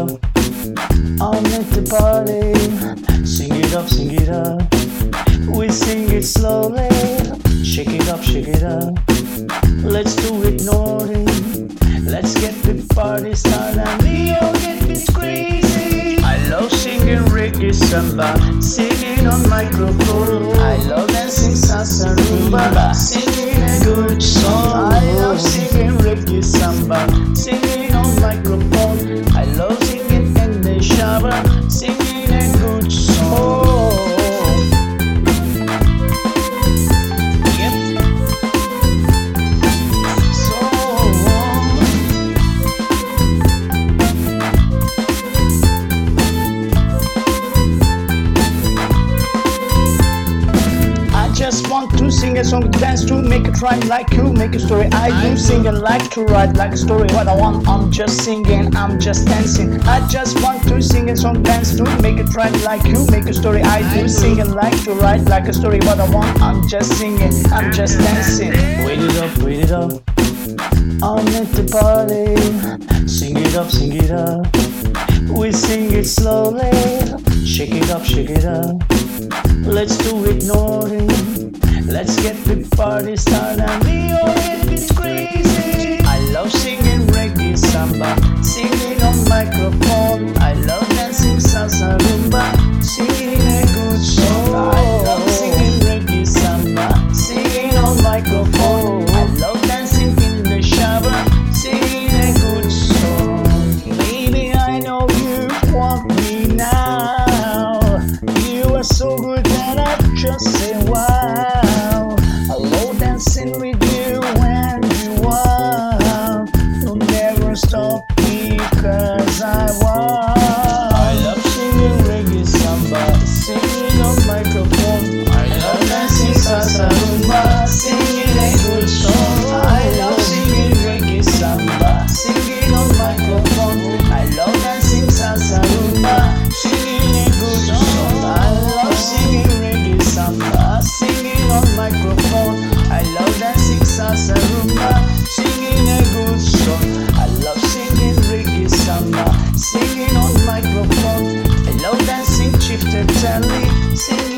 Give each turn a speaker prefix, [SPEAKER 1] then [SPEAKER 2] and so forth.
[SPEAKER 1] I'm at the party. Sing it up, sing it up. We sing it slowly. Shake it up, shake it up. Let's do it naughty. Let's get the party started. And all get this crazy. I love singing reggae samba. Singing on microphone. I love dancing salsa rumba. Singing a good song. A song to dance to make it rhyme like you make a story. I do sing and like to write like a story. What I want I'm just singing I'm just dancing. I just want to sing a song dance to make it rhyme like you make a story. I do sing and like to write like a story. What I want I'm just singing I'm just dancing. Wait it up wait it up. I'm at the party. Sing it up sing it up. We sing it slowly. Shake it up shake it up. Let's do it, Norton. Let's get the party started. We all get crazy. I love singing reggae samba, singing on microphone. I love dancing salsa rumba, singing a good show. I love singing reggae samba, singing on microphone. I love dancing in the shower, singing a good song. Baby, I know you want me now. You are so good that I just. Singing a good song. I love singing reggae samba Singing on microphone. I love dancing chieftain tally Singing